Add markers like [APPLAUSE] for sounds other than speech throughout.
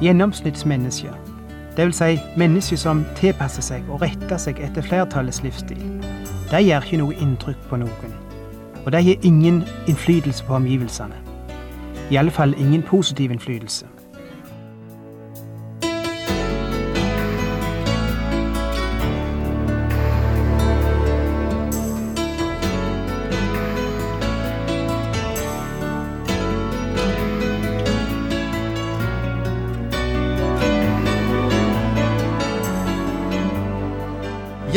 Gjennomsnittsmennesker, det vil si mennesker som tilpasser seg og retter seg etter flertallets livsstil, de gjør ikke noe inntrykk på noen. Og de har ingen innflytelse på omgivelsene. I alle fall ingen positiv innflytelse.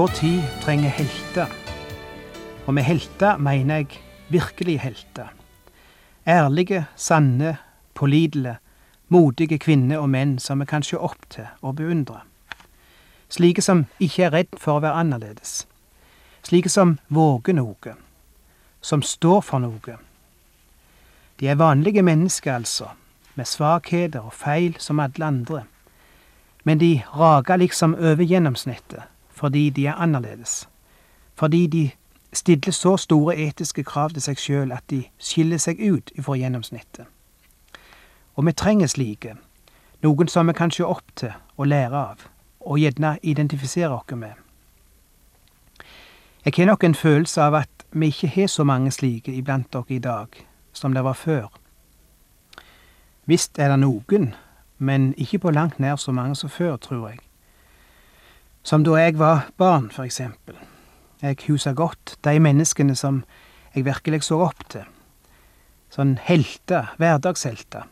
Vår tid trenger helter. Og med helter mener jeg virkelige helter. Ærlige, sanne, pålitelige, modige kvinner og menn som vi kan se opp til og beundre. Slike som ikke er redd for å være annerledes. Slike som våger noe. Som står for noe. De er vanlige mennesker, altså, med svakheter og feil som alle andre. Men de rager liksom over gjennomsnittet fordi de er annerledes. Fordi de stiller så store etiske krav til seg sjøl at de skiller seg ut ifra gjennomsnittet. Og vi trenger slike, noen som vi kan se opp til og lære av, og gjerne identifisere oss med. Jeg har nok en følelse av at vi ikke har så mange slike iblant dere i dag som det var før. Visst er det noen, men ikke på langt nær så mange som før, tror jeg. Som da jeg var barn, for eksempel. Jeg husker godt de menneskene som jeg virkelig så opp til. Sånn helter, hverdagshelter.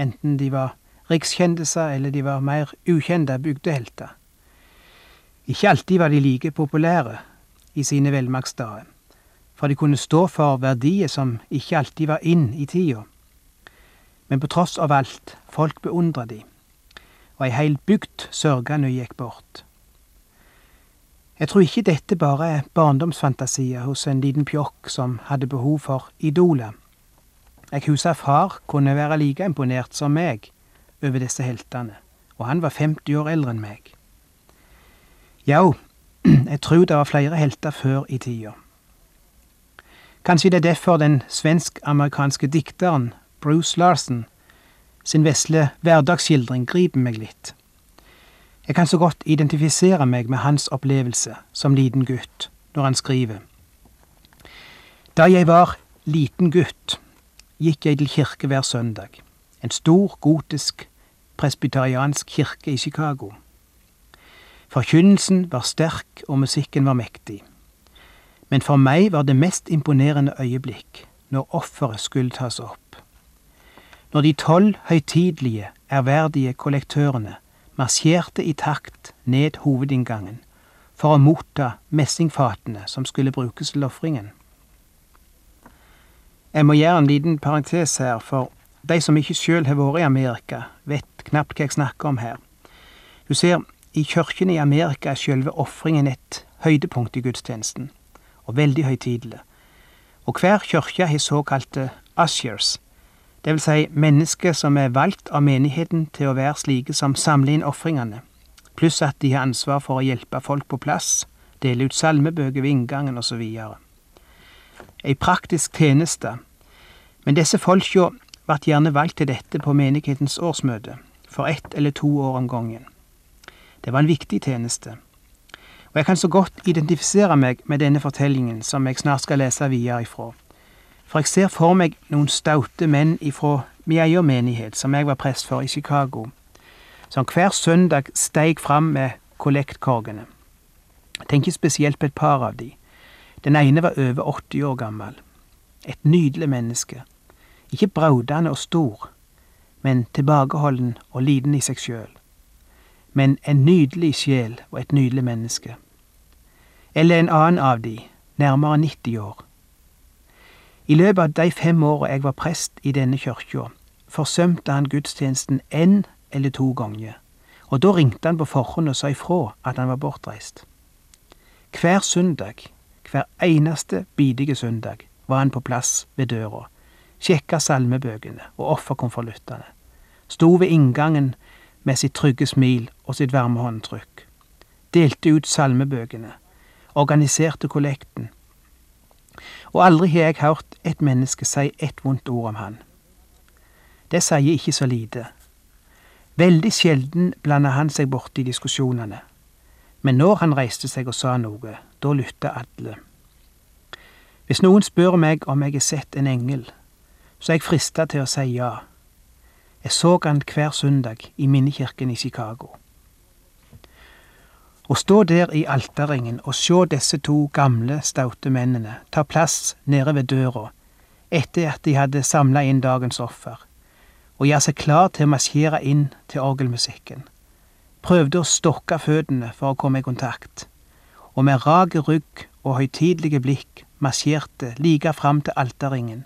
Enten de var rikskjendiser eller de var mer ukjente bygdehelter. Ikke alltid var de like populære i sine velmaktsdager, for de kunne stå for verdier som ikke alltid var inn i tida. Men på tross av alt, folk beundra de, og ei heil bygd sørga når de gikk bort. Jeg tror ikke dette bare er barndomsfantasier hos en liten pjokk som hadde behov for idolet. Jeg husker far kunne være like imponert som meg over disse heltene, og han var 50 år eldre enn meg. Jo, [CLEARS THROAT] jeg tror det var flere helter før i tida. Kanskje det er derfor den svensk-amerikanske dikteren Bruce Larsen sin vesle hverdagsskildring griper meg litt. Jeg kan så godt identifisere meg med hans opplevelse som liten gutt når han skriver. Da jeg var liten gutt, gikk jeg til kirke hver søndag. En stor, gotisk, presbyteriansk kirke i Chicago. Forkynnelsen var sterk og musikken var mektig. Men for meg var det mest imponerende øyeblikk når offeret skulle tas opp. Når de tolv høytidelige, ærverdige kollektørene marsjerte i takt ned hovedinngangen for å motta messingfatene som skulle brukes til ofringen. Jeg må gjøre en liten parentes her, for de som ikke sjøl har vært i Amerika, vet knapt hva jeg snakker om her. Du ser, i kirkene i Amerika er sjølve ofringen et høydepunkt i gudstjenesten, og veldig høytidelig. Og hver kirke har såkalte ushers, det vil si mennesker som er valgt av menigheten til å være slike som samler inn ofringene, pluss at de har ansvar for å hjelpe folk på plass, dele ut salmebøker ved inngangen osv. Ei praktisk tjeneste, men disse folka ble gjerne valgt til dette på menighetens årsmøte, for ett eller to år om gangen. Det var en viktig tjeneste. Og jeg kan så godt identifisere meg med denne fortellingen som jeg snart skal lese videre ifra. For jeg ser for meg noen staute menn ifra mi egen menighet, som jeg var prest for i Chicago, som hver søndag steig fram med kollektkorgene. Jeg tenker spesielt på et par av de. Den ene var over 80 år gammel. Et nydelig menneske. Ikke braudende og stor, men tilbakeholden og liten i seg sjøl. Men en nydelig sjel og et nydelig menneske. Eller en annen av de, nærmere 90 år i løpet av de fem åra jeg var prest i denne kyrkja, forsømte han gudstjenesten én eller to ganger, og da ringte han på forhånd og sa ifra at han var bortreist. Hver søndag, hver eneste bidige søndag, var han på plass ved døra, sjekka salmebøkene og offerkonvoluttene, sto ved inngangen med sitt trygge smil og sitt varme håndtrykk, delte ut salmebøkene, organiserte kollekten, og aldri har jeg hørt et menneske si ett vondt ord om han. Det sier ikke så lite. Veldig sjelden blander han seg borti diskusjonene, men når han reiste seg og sa noe, da lytta alle. Hvis noen spør meg om jeg har sett en engel, så er jeg frista til å si ja. Jeg så han hver søndag i minnekirken i Chicago. Å stå der i alterringen og se disse to gamle, staute mennene ta plass nede ved døra etter at de hadde samla inn dagens offer, og gjøre seg klar til å marsjere inn til orgelmusikken, prøvde å stokke føttene for å komme i kontakt, og med rak rygg og høytidelige blikk marsjerte like fram til alterringen,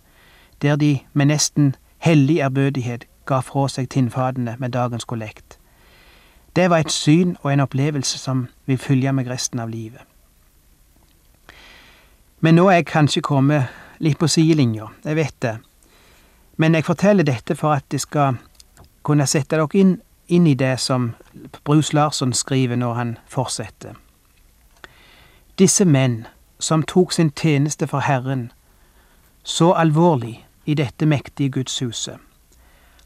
der de med nesten hellig ærbødighet ga fra seg tinnfatene med dagens kollekt. Det var et syn og en opplevelse som vil følge meg resten av livet. Men nå er jeg kanskje kommet litt på sidelinja, jeg vet det, men jeg forteller dette for at jeg skal kunne sette dere inn, inn i det som Bruce Larsson skriver når han fortsetter. Disse menn som tok sin tjeneste for Herren så alvorlig i dette mektige gudshuset,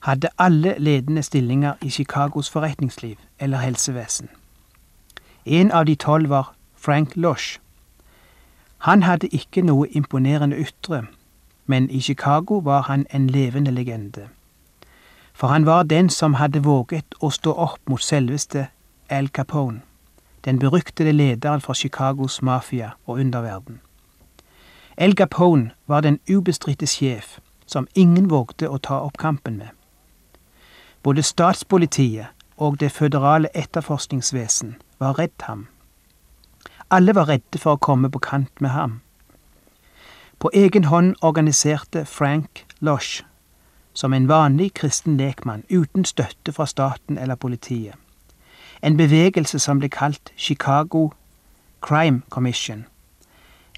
hadde alle ledende stillinger i Chicagos forretningsliv eller helsevesen. En av de tolv var Frank Losh. Han hadde ikke noe imponerende ytre, men i Chicago var han en levende legende. For han var den som hadde våget å stå opp mot selveste Al Capone, den beryktede lederen for Chicagos mafia og underverden. Al Capone var den ubestridte sjef som ingen vågde å ta opp kampen med. Både statspolitiet og det føderale etterforskningsvesen var redd ham. Alle var redde for å komme på kant med ham. På egen hånd organiserte Frank Losh som en vanlig kristen lekmann uten støtte fra staten eller politiet. En bevegelse som ble kalt Chicago Crime Commission.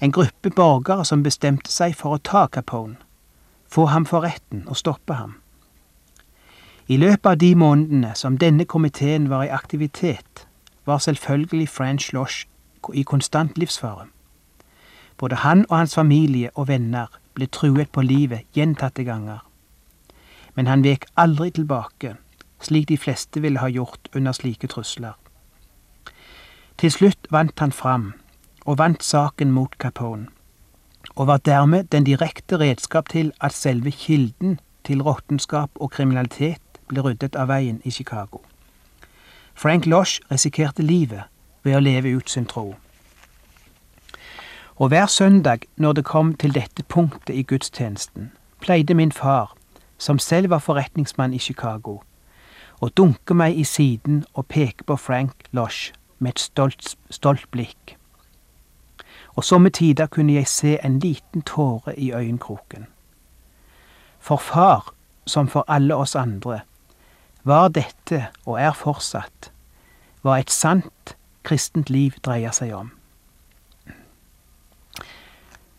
En gruppe borgere som bestemte seg for å ta Capone, få ham for retten og stoppe ham. I løpet av de månedene som denne komiteen var i aktivitet, var selvfølgelig French Losh i konstant livsfare. Både han og hans familie og venner ble truet på livet gjentatte ganger. Men han vek aldri tilbake, slik de fleste ville ha gjort under slike trusler. Til slutt vant han fram, og vant saken mot Capone, og var dermed den direkte redskap til at selve kilden til råttenskap og kriminalitet ble ryddet av veien i Chicago. Frank Losh risikerte livet ved å leve ut sin tro. Og hver søndag når det kom til dette punktet i gudstjenesten, pleide min far, som selv var forretningsmann i Chicago, å dunke meg i siden og peke på Frank Losh med et stolt, stolt blikk. Og somme tider kunne jeg se en liten tåre i øyenkroken. For far, som for alle oss andre, var dette, og er fortsatt, hva et sant kristent liv dreier seg om.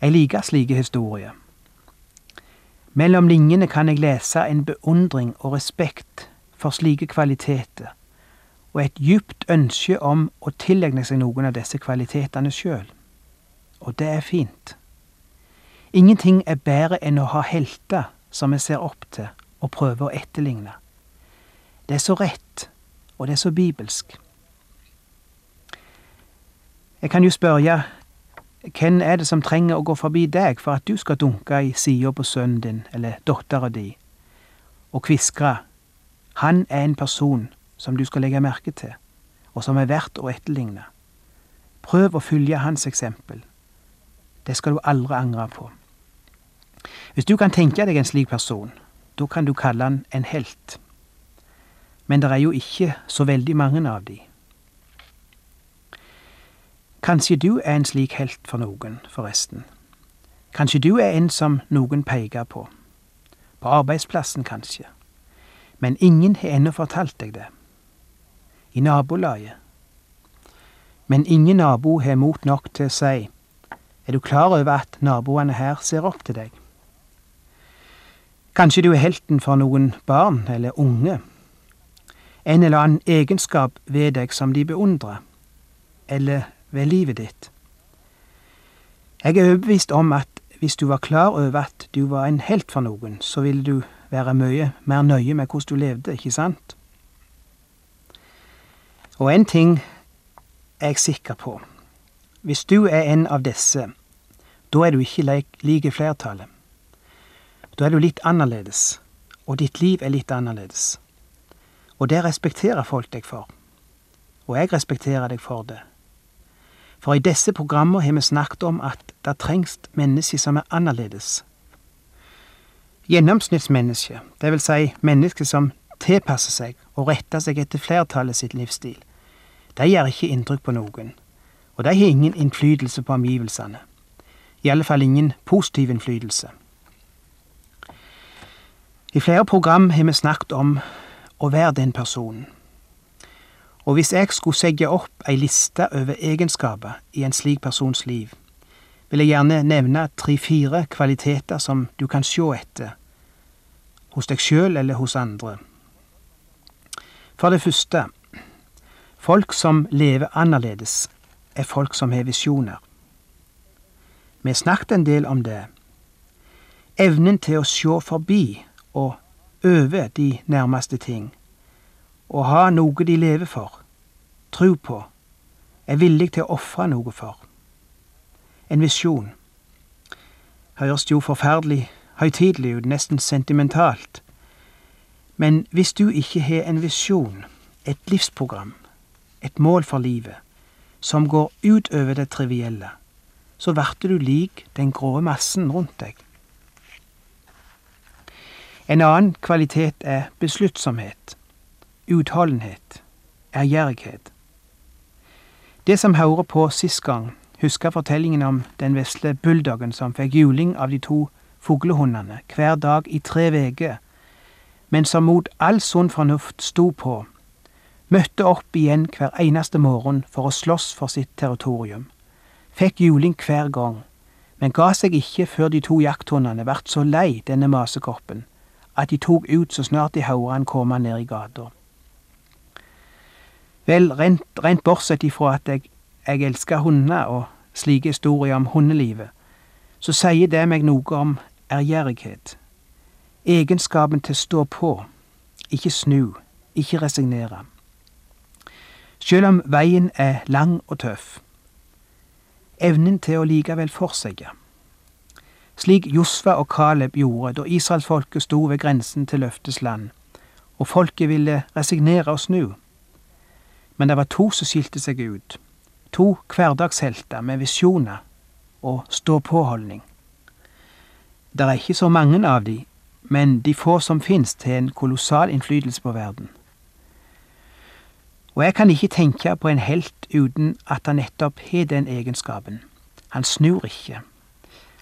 Jeg liker slike historier. Mellom linjene kan jeg lese en beundring og respekt for slike kvaliteter, og et djupt ønske om å tilegne seg noen av disse kvalitetene sjøl. Og det er fint. Ingenting er bedre enn å ha helter som vi ser opp til og prøver å etterligne. Det er så rett, og det er så bibelsk. Jeg kan jo spørre, hvem er det som trenger å gå forbi deg for at du skal dunke i sida på sønnen din eller dattera di og kviskre han er en person som du skal legge merke til, og som er verdt å etterligne. Prøv å følge hans eksempel. Det skal du aldri angre på. Hvis du kan tenke deg en slik person, da kan du kalle han en helt men det er jo ikke så veldig mange av de. Kanskje du er en slik helt for noen, forresten. Kanskje du er en som noen peker på. På arbeidsplassen, kanskje. Men ingen har ennå fortalt deg det. I nabolaget. Men ingen nabo har mot nok til å si er du klar over at naboene her ser opp til deg? Kanskje du er helten for noen barn eller unge. En eller annen egenskap ved deg som de beundrer, eller ved livet ditt. Jeg er overbevist om at hvis du var klar over at du var en helt for noen, så ville du være mye mer nøye med hvordan du levde, ikke sant? Og en ting er jeg sikker på. Hvis du er en av disse, da er du ikke like flertallet. Da er du litt annerledes, og ditt liv er litt annerledes. Og det respekterer folk deg for. Og jeg respekterer deg for det. For i disse programmene har vi snakket om at det trengs mennesker som er annerledes. Gjennomsnittsmennesket, det vil si mennesker som tilpasser seg og retter seg etter flertallet sitt livsstil, de gjør ikke inntrykk på noen, og de har ingen innflytelse på omgivelsene. I alle fall ingen positiv innflytelse. I flere program har vi snakket om å være den personen. Og hvis jeg skulle segge opp ei liste over egenskaper i en slik persons liv, vil jeg gjerne nevne tre-fire kvaliteter som du kan se etter, hos deg sjøl eller hos andre. For det første, folk som lever annerledes, er folk som har visjoner. Vi har snakket en del om det. Evnen til å se forbi og over de nærmeste ting. Å ha noe de lever for, tro på, er villig til å ofre noe for. En visjon. Høres jo forferdelig høytidelig ut, nesten sentimentalt. Men hvis du ikke har en visjon, et livsprogram, et mål for livet, som går utover det trivielle, så blir du lik den grå massen rundt deg. En annen kvalitet er besluttsomhet, utholdenhet, ærgjerrighet. Det som hører på sist gang, husker fortellingen om den vesle bulldoggen som fikk juling av de to fuglehundene hver dag i tre uker, men som mot all sunn fornuft sto på, møtte opp igjen hver eneste morgen for å slåss for sitt territorium. Fikk juling hver gang, men ga seg ikke før de to jakthundene vart så lei denne masekoppen at de tok ut så snart de hørte han komme ned i gata. Vel, rent, rent bortsett ifra at jeg, jeg elsker hunder og slike historier om hundelivet, så sier det meg noe om ærgjerrighet, egenskapen til å stå på, ikke snu, ikke resignere. Selv om veien er lang og tøff, evnen til å likevel fortsette. Slik Josfa og Caleb gjorde da israelsfolket sto ved grensen til løftes land, og folket ville resignere og snu. Men det var to som skilte seg ut, to hverdagshelter med visjoner og stå-på-holdning. Det er ikke så mange av de, men de få som finnes, til en kolossal innflytelse på verden. Og jeg kan ikke tenke på en helt uten at han nettopp har den egenskapen. Han snur ikke.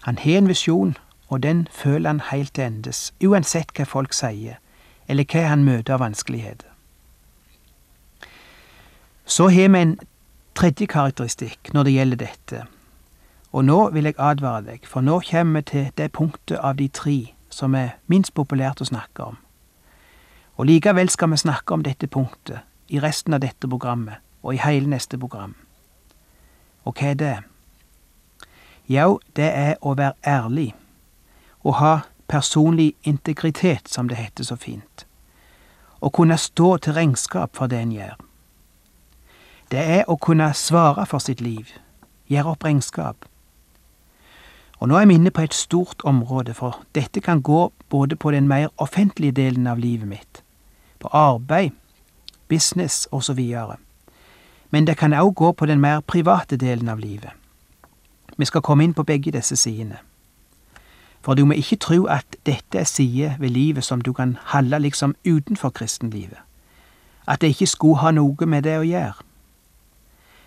Han har en visjon, og den føler han heilt til endes, uansett hva folk sier, eller hva han møter av vanskeligheter. Så har vi en tredje karakteristikk når det gjelder dette, og nå vil jeg advare deg, for nå kommer vi til det punktet av de tre som er minst populært å snakke om. Og likevel skal vi snakke om dette punktet, i resten av dette programmet og i hele neste program. Og hva er det? Jo, det er å være ærlig, å ha personlig integritet, som det heter så fint, å kunne stå til regnskap for det en gjør. Det er å kunne svare for sitt liv, gjøre opp regnskap. Og nå er vi inne på et stort område, for dette kan gå både på den mer offentlige delen av livet mitt, på arbeid, business osv. Men det kan òg gå på den mer private delen av livet. Vi skal komme inn på begge disse sidene. For du må ikke tro at dette er sider ved livet som du kan holde liksom utenfor kristenlivet. At det ikke skulle ha noe med det å gjøre.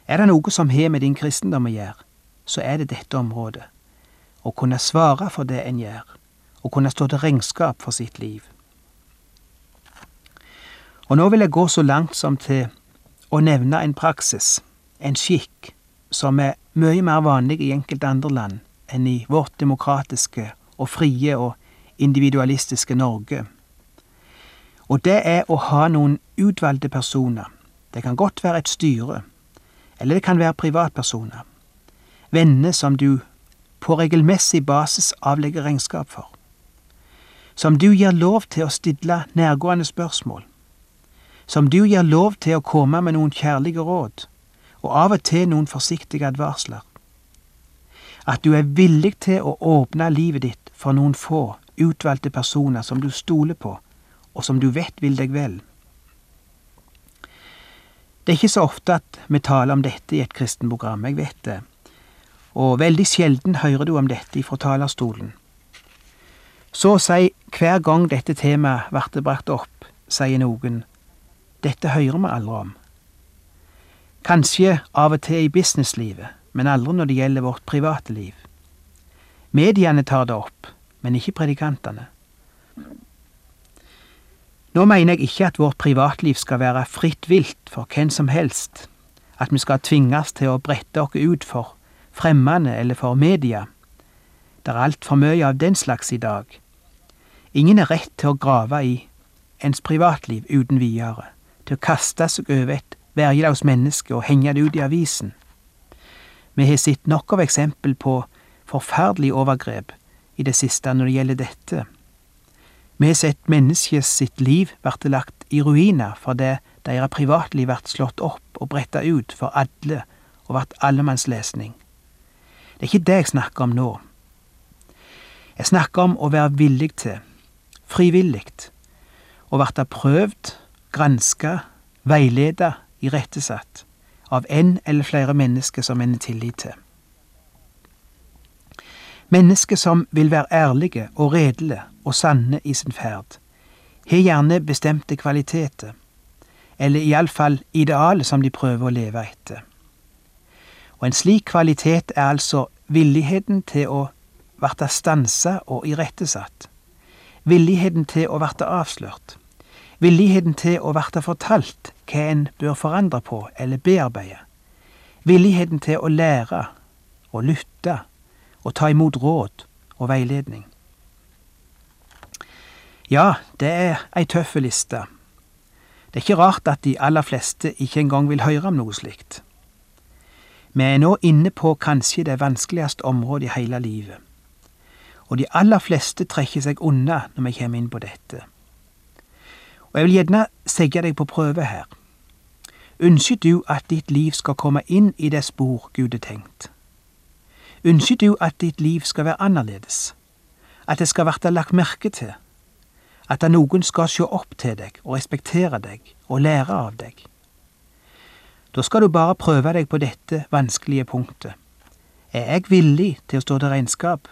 Er det noe som har med din kristendom å gjøre, så er det dette området. Å kunne svare for det en gjør, å kunne stå til regnskap for sitt liv. Og nå vil jeg gå så langt som til å nevne en praksis, en skikk, som er mye mer vanlig i enkelte andre land enn i vårt demokratiske og frie og individualistiske Norge. Og det er å ha noen utvalgte personer. Det kan godt være et styre, eller det kan være privatpersoner. Venner som du på regelmessig basis avlegger regnskap for. Som du gir lov til å stille nærgående spørsmål. Som du gir lov til å komme med noen kjærlige råd, og av og til noen forsiktige advarsler. At du er villig til å åpne livet ditt for noen få, utvalgte personer som du stoler på, og som du vet vil deg vel. Det er ikke så ofte at vi taler om dette i et kristenprogram, jeg vet det, og veldig sjelden hører du om dette fra talerstolen. Så å si hver gang dette temaet blir brakt opp, sier noen, dette hører vi aldri om. Kanskje av og til i businesslivet, men aldri når det gjelder vårt private liv. Mediene tar det opp, men ikke predikantene. Nå mener jeg ikke at vårt privatliv skal være fritt vilt for hvem som helst, at vi skal tvinges til å brette oss ut for fremmede eller for media. Det er altfor mye av den slags i dag. Ingen er rett til å grave i ens privatliv uten videre, til å kaste seg over et vergeløst menneske og henge det ut i avisen. Vi har sett nok av eksempel på forferdelige overgrep i det siste når det gjelder dette. Vi har sett menneskes sitt liv bli lagt i ruiner fordi deres privatliv blir slått opp og bretta ut for alle og blir allemannslesning. Det er ikke det jeg snakker om nå. Jeg snakker om å være villig til, frivillig, å bli prøvd, granska, veileda, irettesatt av en eller flere mennesker som en har tillit til. Mennesker som vil være ærlige og redelige og sanne i sin ferd, har gjerne bestemte kvaliteter, eller iallfall idealet som de prøver å leve etter. Og en slik kvalitet er altså villigheten til å verte stansa og irettesatt, villigheten til å verte avslørt, villigheten til å verte fortalt hva en bør forandre på eller bearbeide, villigheten til å lære og lytte og ta imot råd og veiledning. Ja, det er ei tøff liste. Det er ikke rart at de aller fleste ikke engang vil høre om noe slikt. Vi er nå inne på kanskje det vanskeligste området i hele livet, og de aller fleste trekker seg unna når vi kommer inn på dette. Og jeg vil gjerne sette deg på prøve her. Ønsker du at ditt liv skal komme inn i det spor Gud har tenkt? Ønsker du at ditt liv skal være annerledes, at det skal verte lagt merke til, at noen skal se opp til deg og respektere deg og lære av deg? Da skal du bare prøve deg på dette vanskelige punktet. Er jeg villig til å stå til regnskap?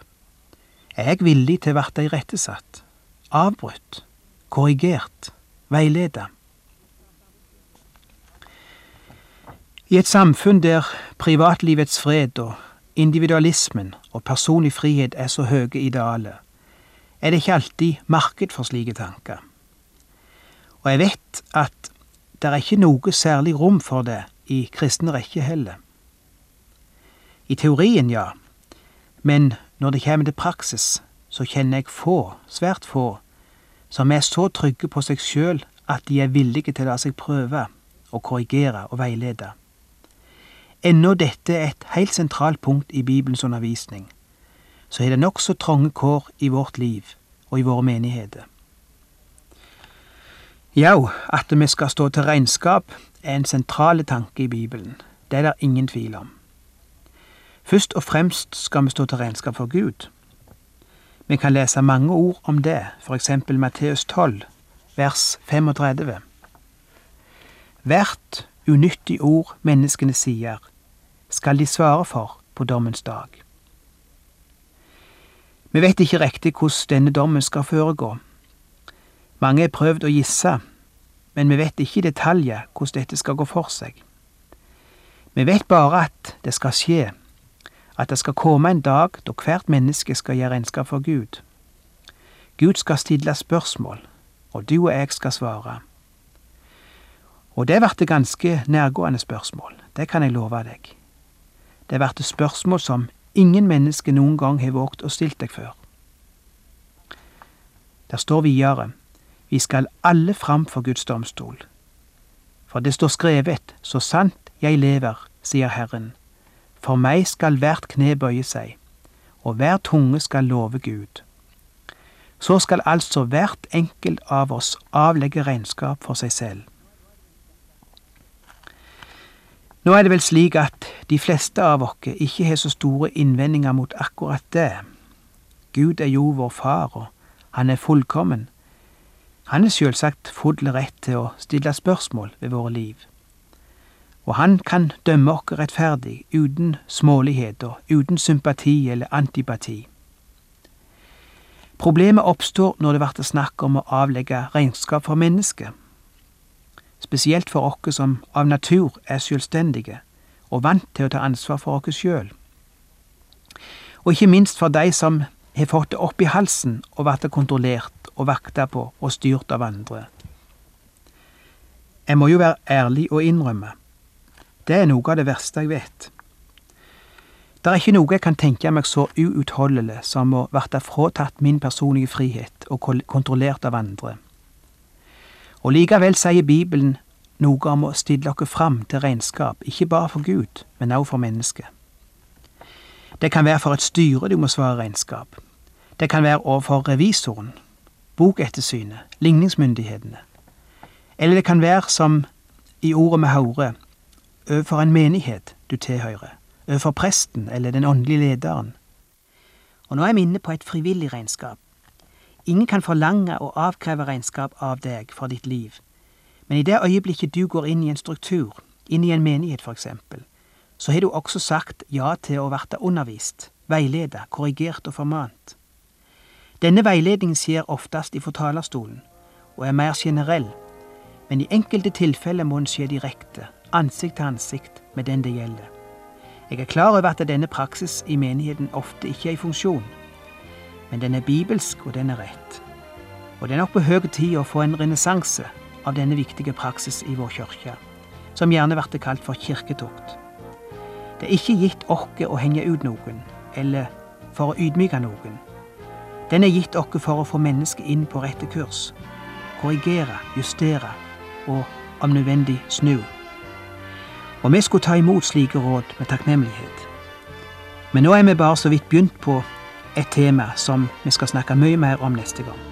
Er jeg villig til å bli irettesatt, avbrutt, korrigert, veileda? I et samfunn der privatlivets fred og individualismen og personlig frihet er så høye idealer, er det ikke alltid marked for slike tanker. Og jeg vet at det er ikke noe særlig rom for det i kristne rekke heller. I teorien, ja, men når det kommer til praksis, så kjenner jeg få, svært få, som er så trygge på seg sjøl at de er villige til å la seg prøve og korrigere og veilede. Ennå dette er et helt sentralt punkt i Bibelens undervisning, så er det nokså trange kår i vårt liv og i våre menigheter. Ja, at vi skal stå til regnskap er en sentral tanke i Bibelen, det er det ingen tvil om. Først og fremst skal vi stå til regnskap for Gud. Vi kan lese mange ord om det, eksempel Matteus 12, vers 35. Hvert unyttig ord menneskene sier, skal de svare for på dommens dag. Vi vet ikke riktig hvordan denne dommen skal foregå. Mange har prøvd å gisse, men vi vet ikke i detaljer hvordan dette skal gå for seg. Vi vet bare at det skal skje, at det skal komme en dag da hvert menneske skal gjøre regnskap for Gud. Gud skal stille spørsmål, og du og jeg skal svare. Og det blir ganske nærgående spørsmål, det kan jeg love deg. Det blir spørsmål som ingen menneske noen gang har våget å stilt deg før. Der står videre, vi skal alle fram for Guds domstol. For det står skrevet, så sant jeg lever, sier Herren, for meg skal hvert kne bøye seg, og hver tunge skal love Gud. Så skal altså hvert enkelt av oss avlegge regnskap for seg selv. Nå er det vel slik at de fleste av oss ikke har så store innvendinger mot akkurat det. Gud er jo vår far, og han er fullkommen. Han er selvsagt full rett til å stille spørsmål ved våre liv. Og han kan dømme oss rettferdig, uten småligheter, uten sympati eller antipati. Problemet oppstår når det blir snakk om å avlegge regnskap for mennesket spesielt for oss som av natur er selvstendige og vant til å ta ansvar for oss sjøl. Og ikke minst for de som har fått det opp i halsen og blitt kontrollert og vakta på og styrt av andre. Jeg må jo være ærlig og innrømme. Det er noe av det verste jeg vet. Det er ikke noe jeg kan tenke meg så uutholdelig som å bli fratatt min personlige frihet og kontrollert av andre. Og likevel sier Bibelen noe om å stille oss fram til regnskap, ikke bare for Gud, men også for mennesket. Det kan være for et styre du må svare regnskap. Det kan være overfor revisoren, bokettersynet, ligningsmyndighetene. Eller det kan være, som i ordet vi hører, overfor en menighet du tilhører, overfor presten eller den åndelige lederen. Og nå er vi inne på et frivillig regnskap. Ingen kan forlange å avkreve regnskap av deg for ditt liv, men i det øyeblikket du går inn i en struktur, inn i en menighet eksempel, så har du også sagt ja til å verte undervist, veiledet, korrigert og formant. Denne veiledningen skjer oftest ifra talerstolen, og er mer generell, men i enkelte tilfeller må den skje direkte, ansikt til ansikt med den det gjelder. Jeg er klar over at denne praksis i menigheten ofte ikke er i funksjon, men den er bibelsk, og den er rett. Og det er nok på høy tid å få en renessanse av denne viktige praksis i vår kirke, som gjerne blir kalt for kirketukt. Det er ikke gitt oss å henge ut noen, eller for å ydmyke noen. Den er gitt oss for å få mennesket inn på rette kurs, korrigere, justere og om nødvendig snu. Og vi skulle ta imot slike råd med takknemlighet. Men nå er vi bare så vidt begynt på et tema som vi skal snakke mye mer om neste gang.